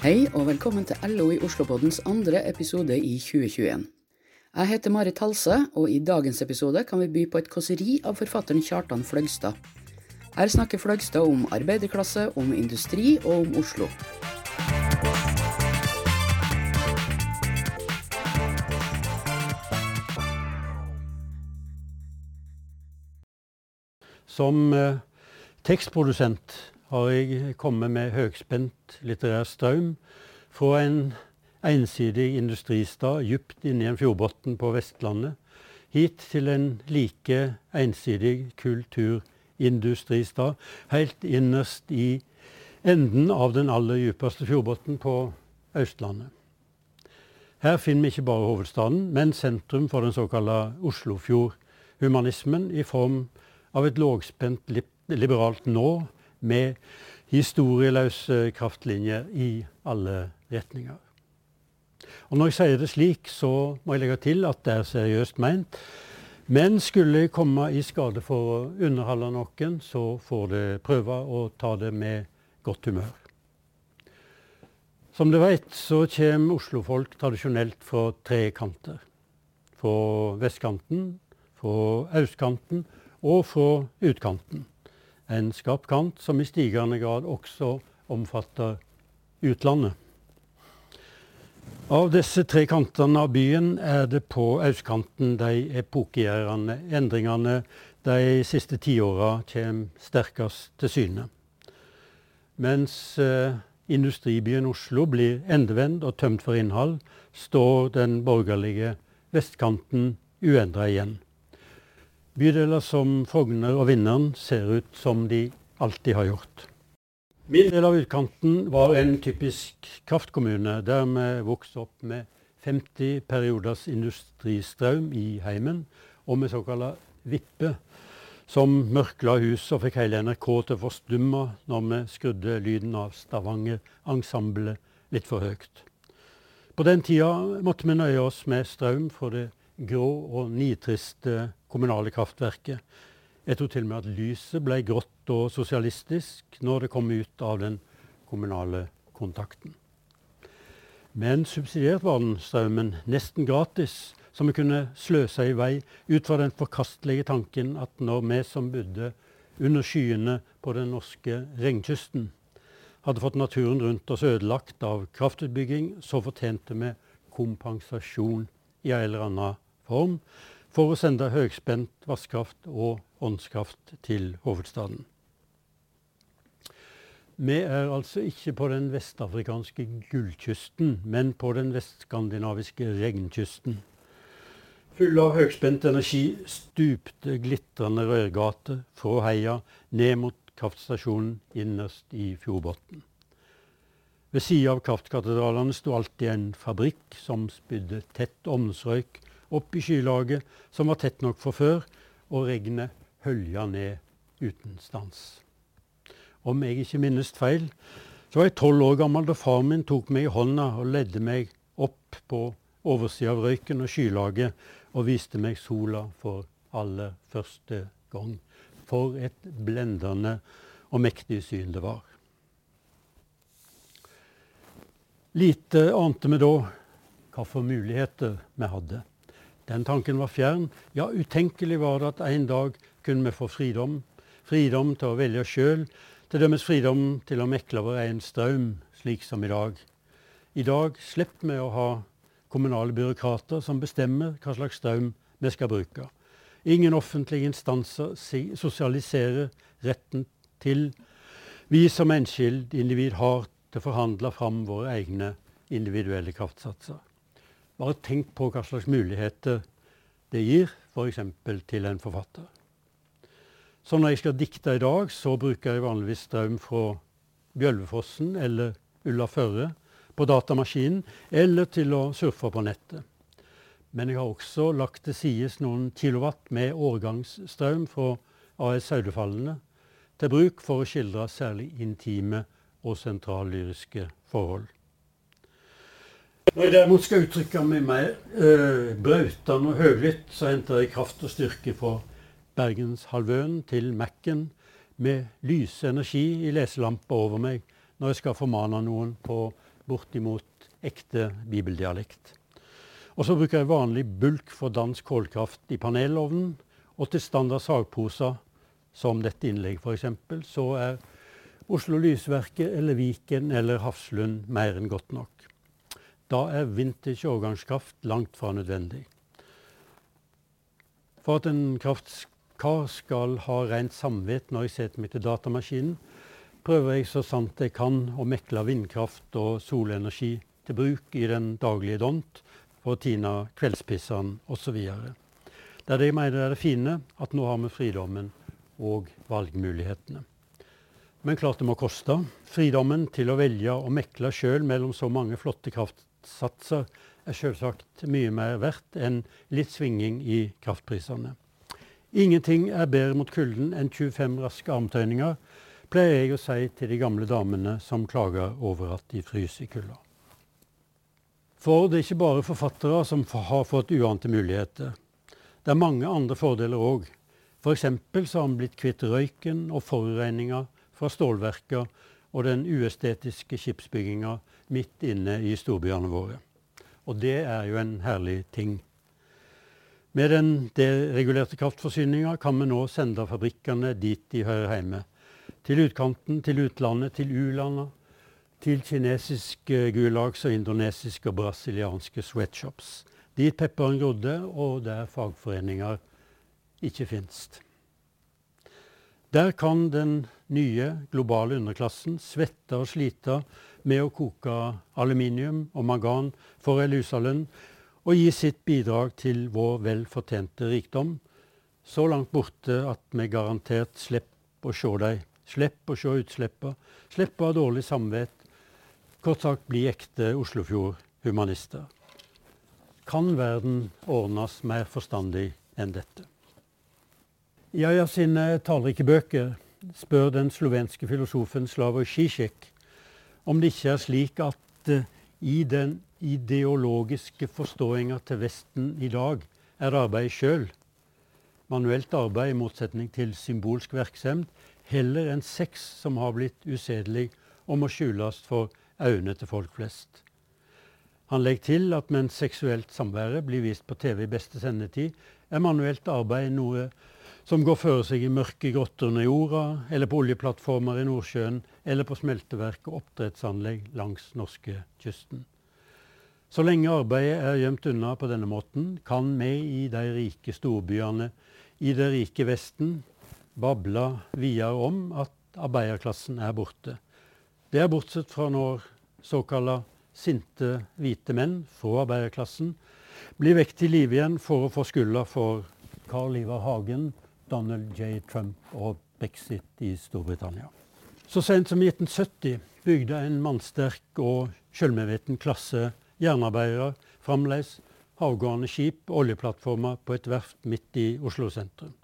Hei og velkommen til LO i Oslopoddens andre episode i 2021. Jeg heter Marit Halse, og i dagens episode kan vi by på et kåseri av forfatteren Kjartan Fløgstad. Her snakker Fløgstad om arbeiderklasse, om industri og om Oslo. Som eh, tekstprodusent har jeg kommet med høgspent litterær strøm fra en ensidig industristad dypt i en fjordbunn på Vestlandet, hit til en like ensidig kulturindustristad helt innerst i enden av den aller dypeste fjordbunnen på Østlandet. Her finner vi ikke bare hovedstaden, men sentrum for den såkalte Oslofjordhumanismen i form av et lågspent liberalt nå med historieløse kraftlinjer i alle retninger. Og Når jeg sier det slik, så må jeg legge til at det er seriøst meint. Men skulle jeg komme i skade for å underholde noen, så får det prøve å ta det med godt humør. Som du vet, så kommer oslofolk tradisjonelt fra tre kanter. Fra vestkanten, fra østkanten og fra utkanten. En skarp kant som i stigende grad også omfatter utlandet. Av disse tre kantene av byen er det på østkanten de epokegjørende endringene de siste tiåra kommer sterkest til syne. Mens eh, industribyen Oslo blir endevendt og tømt for innhold, står den borgerlige vestkanten uendra igjen. Bydeler som Frogner og Vinneren ser ut som de alltid har gjort. Min del av utkanten var en typisk kraftkommune, der vi vokste opp med 50 perioders industristrøm i heimen, og med såkalla vippe, som mørkla hus og fikk hele NRK til å forstumme når vi skrudde lyden av Stavanger-ensemblet litt for høyt. På den tida måtte vi nøye oss med strøm fra det grå og nitriste kommunale kraftverket, jeg tror til og med at lyset ble grått og sosialistisk når det kom ut av den kommunale kontakten. Men subsidiert var den strømmen nesten gratis, som vi kunne sløse i vei ut fra den forkastelige tanken at når vi som bodde under skyene på den norske regnkysten, hadde fått naturen rundt oss ødelagt av kraftutbygging, så fortjente vi kompensasjon i en eller annen form for å sende høyspent vannkraft og åndskraft til hovedstaden. Vi er altså ikke på den vestafrikanske gullkysten, men på den vestskandinaviske regnkysten. Fulle av høyspent energi stupte glitrende rørgater fra heia ned mot kraftstasjonen innerst i fjordbunnen. Ved sida av kraftkatedralene sto alltid en fabrikk som spydde tett ovnsrøyk opp i skylaget, som var tett nok for før, og regnet hølja ned uten stans. Om jeg ikke minnes feil, så var jeg tolv år gammel da far min tok meg i hånda og ledde meg opp på oversida av røyken og skylaget og viste meg sola for aller første gang. For et blendende og mektig syn det var. Lite ante vi da hva for muligheter vi hadde. Den tanken var fjern. Ja, utenkelig var det at en dag kunne vi få fridom. Fridom til å velge sjøl. Til dømes fridom til å mekle vår egen strøm, slik som i dag. I dag slipper vi å ha kommunale byråkrater som bestemmer hva slags strøm vi skal bruke. Ingen offentlige instanser sosialiserer retten til vi som enskild individ har til å forhandle fram våre egne individuelle kraftsatser. Bare tenk på hva slags muligheter det gir, f.eks. til en forfatter. Så når jeg skal dikte i dag, så bruker jeg vanligvis strøm fra Bjølvefossen eller Ulla Førre på datamaskinen, eller til å surfe på nettet. Men jeg har også lagt til sides noen kilowatt med årgangsstrøm fra AS Saudefallene til bruk for å skildre særlig intime og sentrallyriske forhold. Når jeg derimot skal uttrykke meg mer eh, brautende og høylytt, så henter jeg kraft og styrke fra Bergenshalvøen til Mac-en med lysenergi i leselampa over meg når jeg skal formane noen på bortimot ekte bibeldialekt. Og så bruker jeg vanlig bulk for dansk kålkraft i panelovnen. Og til standard sagprosa, som dette innlegget f.eks., så er Oslo Lysverket eller Viken eller Hafslund mer enn godt nok. Da er vintage årgangskraft langt fra nødvendig. For at en kraftkar skal ha rent samvitt når jeg setter meg til datamaskinen, prøver jeg så sant jeg kan å mekle vindkraft og solenergi til bruk i den daglige dont for å tine kveldspissene osv. Det er det jeg mener er det fine, at nå har vi fridommen og valgmulighetene. Men klart det må koste. Fridommen til å velge og mekle sjøl mellom så mange flotte kraftsatser er selvsagt mye mer verdt enn litt svinging i kraftprisene. Ingenting er bedre mot kulden enn 25 raske armtøyninger, pleier jeg å si til de gamle damene som klager over at de fryser i kulda. For det er ikke bare forfattere som har fått uante muligheter. Det er mange andre fordeler òg. F.eks. så har han blitt kvitt røyken og forurensninga fra stålverka og den uestetiske skipsbygginga midt inne i storbyene våre. Og det er jo en herlig ting. Med den deregulerte kraftforsyninga kan vi nå sende fabrikkene dit de hører hjemme. Til utkanten, til utlandet, til u-landa, til kinesiske gulags og indonesiske og brasilianske sweatshops. Dit pepperen grodde, og der fagforeninger ikke finst. Der kan den nye globale underklassen svette og slite med å koke aluminium og mangan for ei og gi sitt bidrag til vår vel fortjente rikdom, så langt borte at vi garantert slipper å se dem. Slipper å se utslippene, slipper å ha dårlig samvittighet, Kort sagt bli ekte Oslofjord-humanister. Kan verden ordnes mer forstandig enn dette? Av sine tallrike bøker spør den slovenske filosofen Slavoj Zizek om det ikke er slik at uh, i den ideologiske forståinga til Vesten i dag er arbeid sjøl, manuelt arbeid i motsetning til symbolsk virksomhet, heller enn sex som har blitt usedelig og må skjules for øynene til folk flest. Han legger til at mens seksuelt samvære blir vist på TV i beste sendetid, er manuelt arbeid noe som går føre seg i mørke grotter under jorda, eller på oljeplattformer i Nordsjøen, eller på smelteverk og oppdrettsanlegg langs norskekysten. Så lenge arbeidet er gjemt unna på denne måten, kan vi i de rike storbyene i det rike Vesten bable videre om at arbeiderklassen er borte. Det er bortsett fra når såkalla sinte hvite menn fra arbeiderklassen blir vekk til live igjen for å få skylda for Carl Ivar Hagen, Donald J. Trump og brexit i Storbritannia. Så sent som i 1970 bygde en mannsterk og selvmedviten klasse jernarbeidere fremdeles havgående skip og oljeplattformer på et verft midt i Oslo sentrum.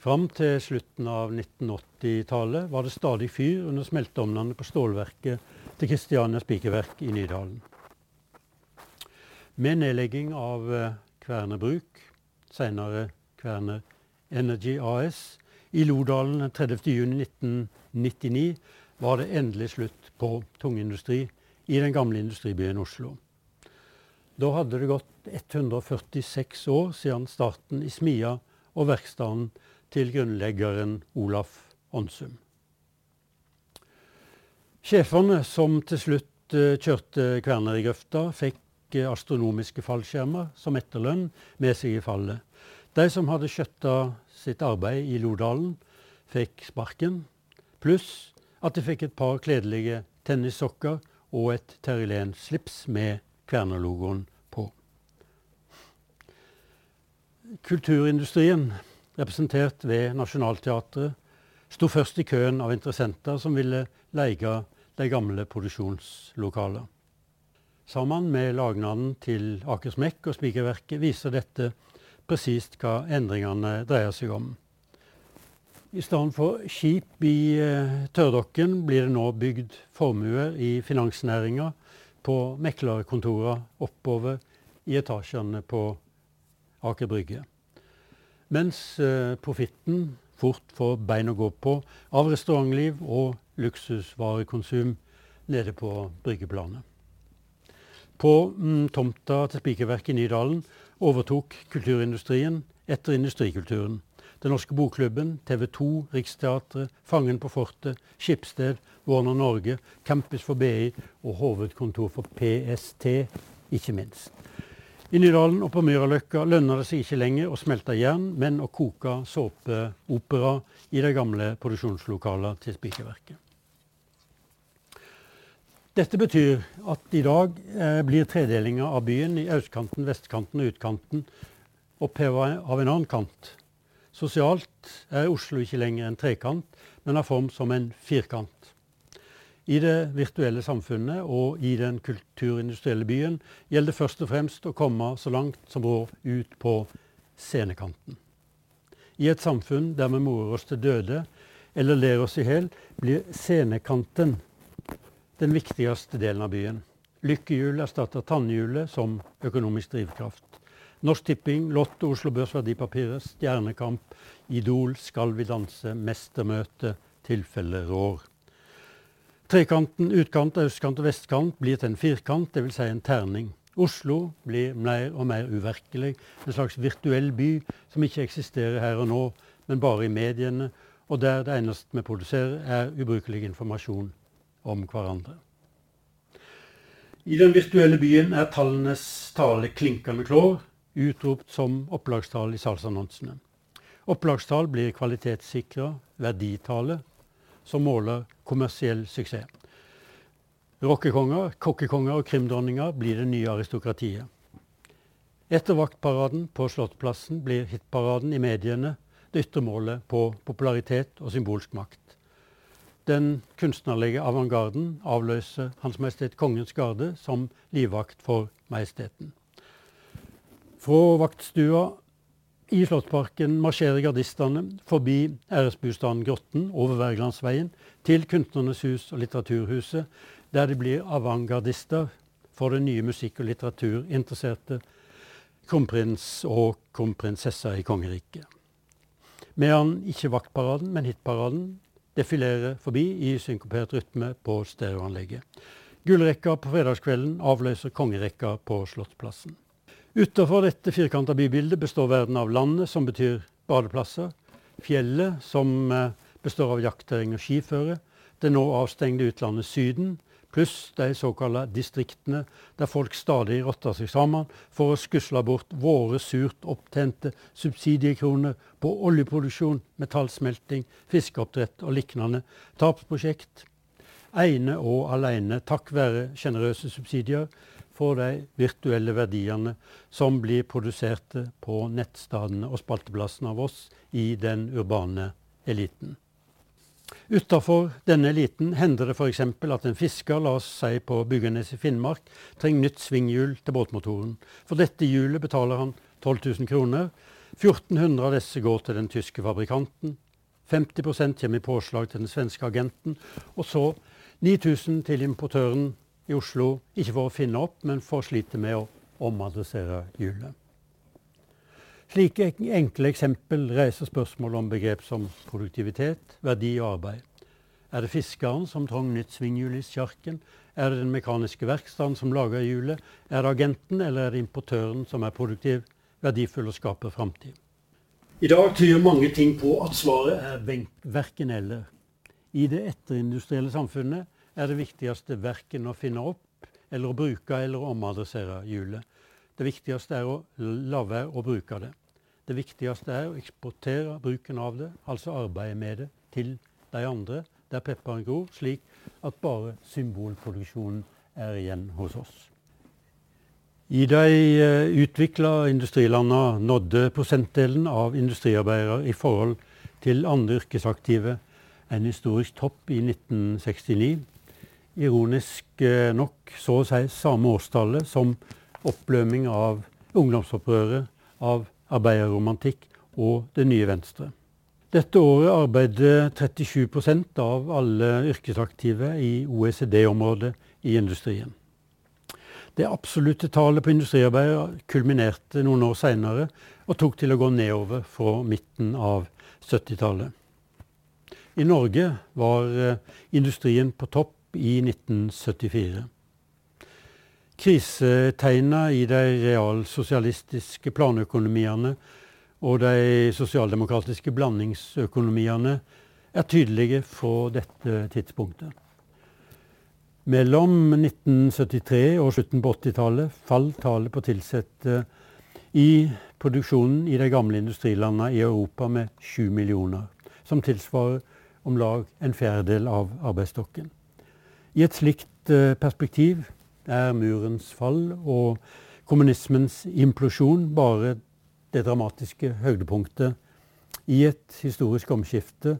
Fram til slutten av 1980-tallet var det stadig fyr under smelteovnene på stålverket til Kristiania Spikerverk i Nydalen. Med nedlegging av eh, Kværner Bruk, senere Kværner Energy AS, i Lodalen 30.6.1999 var det endelig slutt på tungindustri i den gamle industribyen Oslo. Da hadde det gått 146 år siden starten i smia og verkstedet til grunnleggeren Olaf Onsum. Sjefene som til slutt uh, kjørte Kværner i grøfta, fikk uh, astronomiske fallskjermer som etterlønn med seg i fallet. De som hadde skjøtta sitt arbeid i Lodalen, fikk sparken, pluss at de fikk et par kledelige tennissokker og et Terrilén-slips med Kverner-logoen på. Kulturindustrien representert ved Nationaltheatret, sto først i køen av interessenter som ville leie de gamle produksjonslokalene. Sammen med lagnaden til Akersmek og Spikerverket viser dette presist hva endringene dreier seg om. I stedet for skip i uh, tørrdokken blir det nå bygd formuer i finansnæringa på meklerkontorene oppover i etasjene på Aker Brygge. Mens eh, profitten fort får bein å gå på av restaurantliv og luksusvarekonsum nede på bryggeplanet. På mm, tomta til Spikerverket i Nydalen overtok kulturindustrien etter industrikulturen. Den norske bokklubben, TV 2, Riksteatret, Fangen på fortet, Skipsted, Warner Norge, Campus for BI og hovedkontor for PST, ikke minst. I Nydalen og på Myraløkka lønner det seg ikke lenger å smelte jern, men å koke såpeopera i de gamle produksjonslokalene til Spikerverket. Dette betyr at i dag eh, blir tredelinga av byen i østkanten, vestkanten og utkanten oppheva av en annen kant. Sosialt er Oslo ikke lenger en trekant, men har form som en firkant. I det virtuelle samfunnet og i den kulturindustrielle byen gjelder det først og fremst å komme så langt som råd ut på scenekanten. I et samfunn der vi morer oss til døde eller ler oss i hjel, blir scenekanten den viktigste delen av byen. Lykkehjul erstatter tannhjulet som økonomisk drivkraft. Norsk Tipping, Lotto, Oslo Børs Verdipapirer, Stjernekamp, Idol, Skal vi danse, Mestermøte, Tilfelle rår. Trekanten, utkant, østkant og vestkant blir til en firkant, dvs. Si en terning. Oslo blir mer og mer uvirkelig, en slags virtuell by som ikke eksisterer her og nå, men bare i mediene, og der det eneste vi produserer, er ubrukelig informasjon om hverandre. I den virtuelle byen er tallenes tale klinkende klår, utropt som opplagstall i salgsannonsene. Opplagstall blir kvalitetssikra verditale, som måler kommersiell suksess. Rockekonger, kokkekonger og krimdronninger blir det nye aristokratiet. Etter vaktparaden på Slottsplassen blir hitparaden i mediene det ytre målet på popularitet og symbolsk makt. Den kunstnerlige avantgarden avløser Hans Majestet Kongens Garde som livvakt for Majesteten. Fra vaktstua i Slottsparken marsjerer gardistene forbi æresbostaden Grotten over Wergelandsveien til Kunstnernes hus og Litteraturhuset, der de blir avantgardister for den nye musikk- og litteraturinteresserte kronprins og kronprinsessa i kongeriket. Medan ikke vaktparaden, men hitparaden defilerer forbi i synkopert rytme på stereoanlegget. Gullrekka på fredagskvelden avløser kongerekka på Slottsplassen. Utafor dette firkanta bybildet består verden av landet, som betyr badeplasser. Fjellet, som eh, består av jaktterreng og skiføre. Det nå avstengte utlandet Syden, pluss de såkalte distriktene, der folk stadig rotter seg sammen for å skusle bort våre surt opptente subsidiekroner på oljeproduksjon, metallsmelting, fiskeoppdrett og lignende tapsprosjekt. Ene og alene takk være sjenerøse subsidier for de virtuelle verdiene som blir produserte på nettstedene og spalteplassene av oss i den urbane eliten. Utafor denne eliten hender det f.eks. at en fisker la oss si på Byggenes i Finnmark, trenger nytt svinghjul til båtmotoren. For dette hjulet betaler han 12 000 kroner. 1400 av disse går til den tyske fabrikanten. 50% kommer i påslag til den svenske agenten. Og så 9000 til importøren i Oslo, ikke for å finne opp, men for å slite med å omadressere hjulet. Slike enkle eksempel reiser spørsmål om begrep som produktivitet, verdi og arbeid. Er det fiskeren som trang nytt svinghjul i sjarken? Er det den mekaniske verkstedet som lager hjulet? Er det agenten eller er det importøren som er produktiv, verdifull og skaper framtid? I dag tyder mange ting på at svaret er verken eller. I det etterindustrielle samfunnet er det viktigste verken å finne opp eller å bruke eller omadressere hjulet. Det viktigste er å la være å bruke det. Det viktigste er å eksportere bruken av det, altså arbeide med det, til de andre der pepperen gror, slik at bare symbolproduksjonen er igjen hos oss. I de uh, utvikla industrilandene nådde prosentdelen av industriarbeidere i forhold til andre yrkesaktive en historisk topp i 1969 ironisk eh, nok så å si samme årstallet som opplømning av ungdomsopprøret, av arbeiderromantikk og Det nye Venstre. Dette året arbeider 37% av alle yrkesaktive i OECD-området i industrien. Det absolutte tallet på industriarbeidere kulminerte noen år seinere og tok til å gå nedover fra midten av 70-tallet. I Norge var eh, industrien på topp i 1974. Krisetegna i de realsosialistiske planøkonomiene og de sosialdemokratiske blandingsøkonomiene er tydelige fra dette tidspunktet. Mellom 1973 og slutten på 80-tallet falt tallet på ansatte i produksjonen i de gamle industrilandene i Europa med 7 millioner, som tilsvarer om lag en fjerdedel av arbeidsstokken. I et slikt eh, perspektiv er murens fall og kommunismens implosjon bare det dramatiske høydepunktet i et historisk omskifte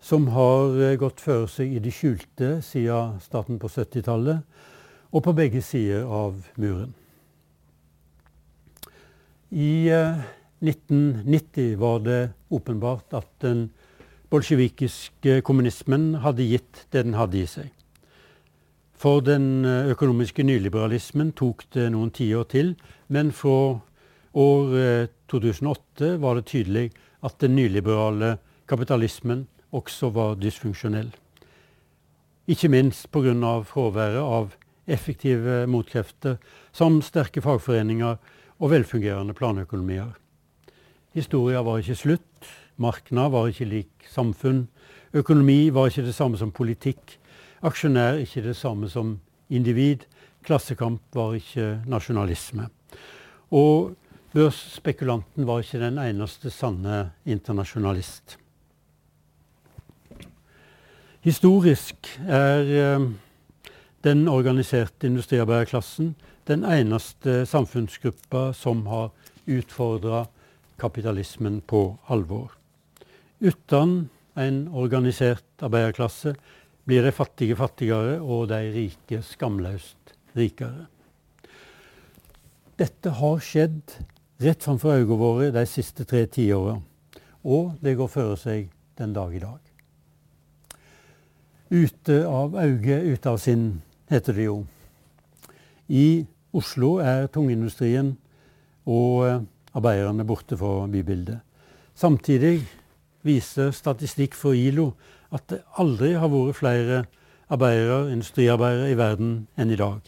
som har eh, gått føre seg i det skjulte siden starten på 70-tallet, og på begge sider av muren. I 1990 eh, var det åpenbart at den bolsjevikiske kommunismen hadde gitt det den hadde i seg. For den eh, økonomiske nyliberalismen tok det noen tiår til, men fra år 2008 eh, var det tydelig at den nyliberale kapitalismen også var dysfunksjonell. Ikke minst pga. fraværet av effektive motkrefter som sterke fagforeninger og velfungerende planøkonomier. Historia var ikke slutt, Markna var ikke lik samfunn, økonomi var ikke det samme som politikk, Aksjonær ikke det samme som individ. Klassekamp var ikke nasjonalisme. Og børsspekulanten var ikke den eneste sanne internasjonalist. Historisk er eh, den organiserte industriarbeiderklassen den eneste samfunnsgruppa som har utfordra kapitalismen på alvor. Uten en organisert arbeiderklasse blir de fattige fattigere og de rike skamløst rikere. Dette har skjedd rett framfor øynene våre de siste tre tiåra, og det går føre seg den dag i dag. Ute av auge, ute av sinn, heter det jo. I Oslo er tungindustrien og arbeiderne borte fra bybildet. Samtidig viser statistikk for ILO at det aldri har vært flere arbeidere, industriarbeidere i verden enn i dag.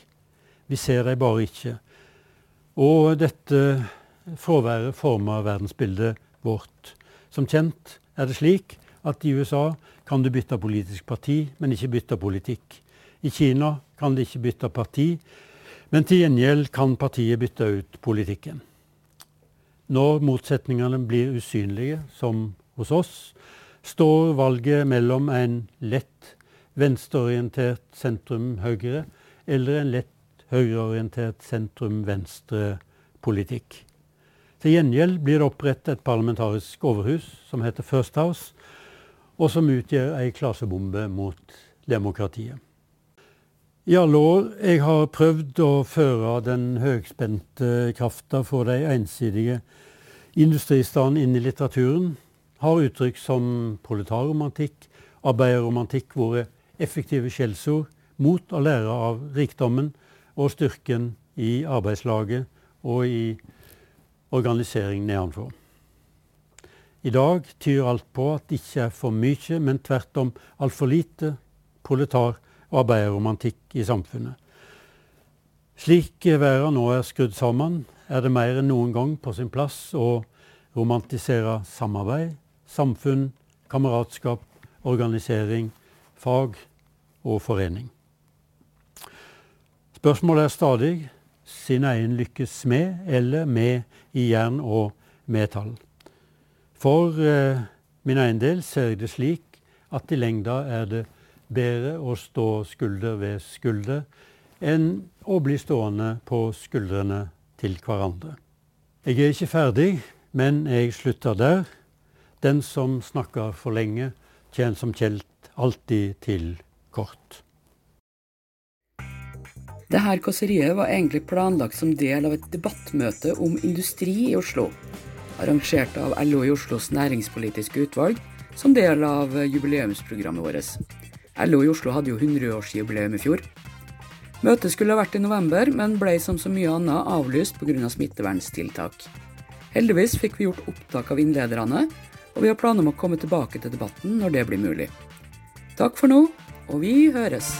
Vi ser dem bare ikke. Og dette fraværet former verdensbildet vårt. Som kjent er det slik at i USA kan du bytte politisk parti, men ikke bytte politikk. I Kina kan de ikke bytte parti, men til gjengjeld kan partiet bytte ut politikken. Når motsetningene blir usynlige, som hos oss, står valget mellom en lett venstreorientert sentrum-høyre eller en lett høyreorientert sentrum-venstre-politikk. Til gjengjeld blir det opprettet et parlamentarisk overhus som heter First House, og som utgjør ei klasebombe mot demokratiet. I alle år jeg har prøvd å føre den høgspente krafta for de ensidige industristedene inn i litteraturen, har uttrykk som proletarromantikk, arbeiderromantikk våre effektive skjellsord mot å lære av rikdommen og styrken i arbeidslaget og i organisering nedenfor. I dag tyr alt på at det ikke er for mye, men tvert om altfor lite proletar- og arbeiderromantikk i samfunnet. Slik verden nå er skrudd sammen, er det mer enn noen gang på sin plass å romantisere samarbeid, samfunn, kameratskap, organisering, fag og forening. Spørsmålet er stadig sin egen lykkes med eller med i jern og metall. For eh, min egen del ser jeg det slik at i lengda er det bedre å stå skulder ved skulder enn å bli stående på skuldrene til hverandre. Jeg er ikke ferdig, men jeg slutter der. Den som snakker for lenge, kjenner som kjelt alltid til kort. Dette kåseriet var egentlig planlagt som del av et debattmøte om industri i Oslo, arrangert av LO i Oslos næringspolitiske utvalg som del av jubileumsprogrammet vårt. LO i Oslo hadde jo 100-årsjubileum i fjor. Møtet skulle ha vært i november, men ble som så mye annet avlyst pga. smitteverntiltak. Heldigvis fikk vi gjort opptak av innlederne, og vi har planer om å komme tilbake til debatten når det blir mulig. Takk for nå, og vi høres.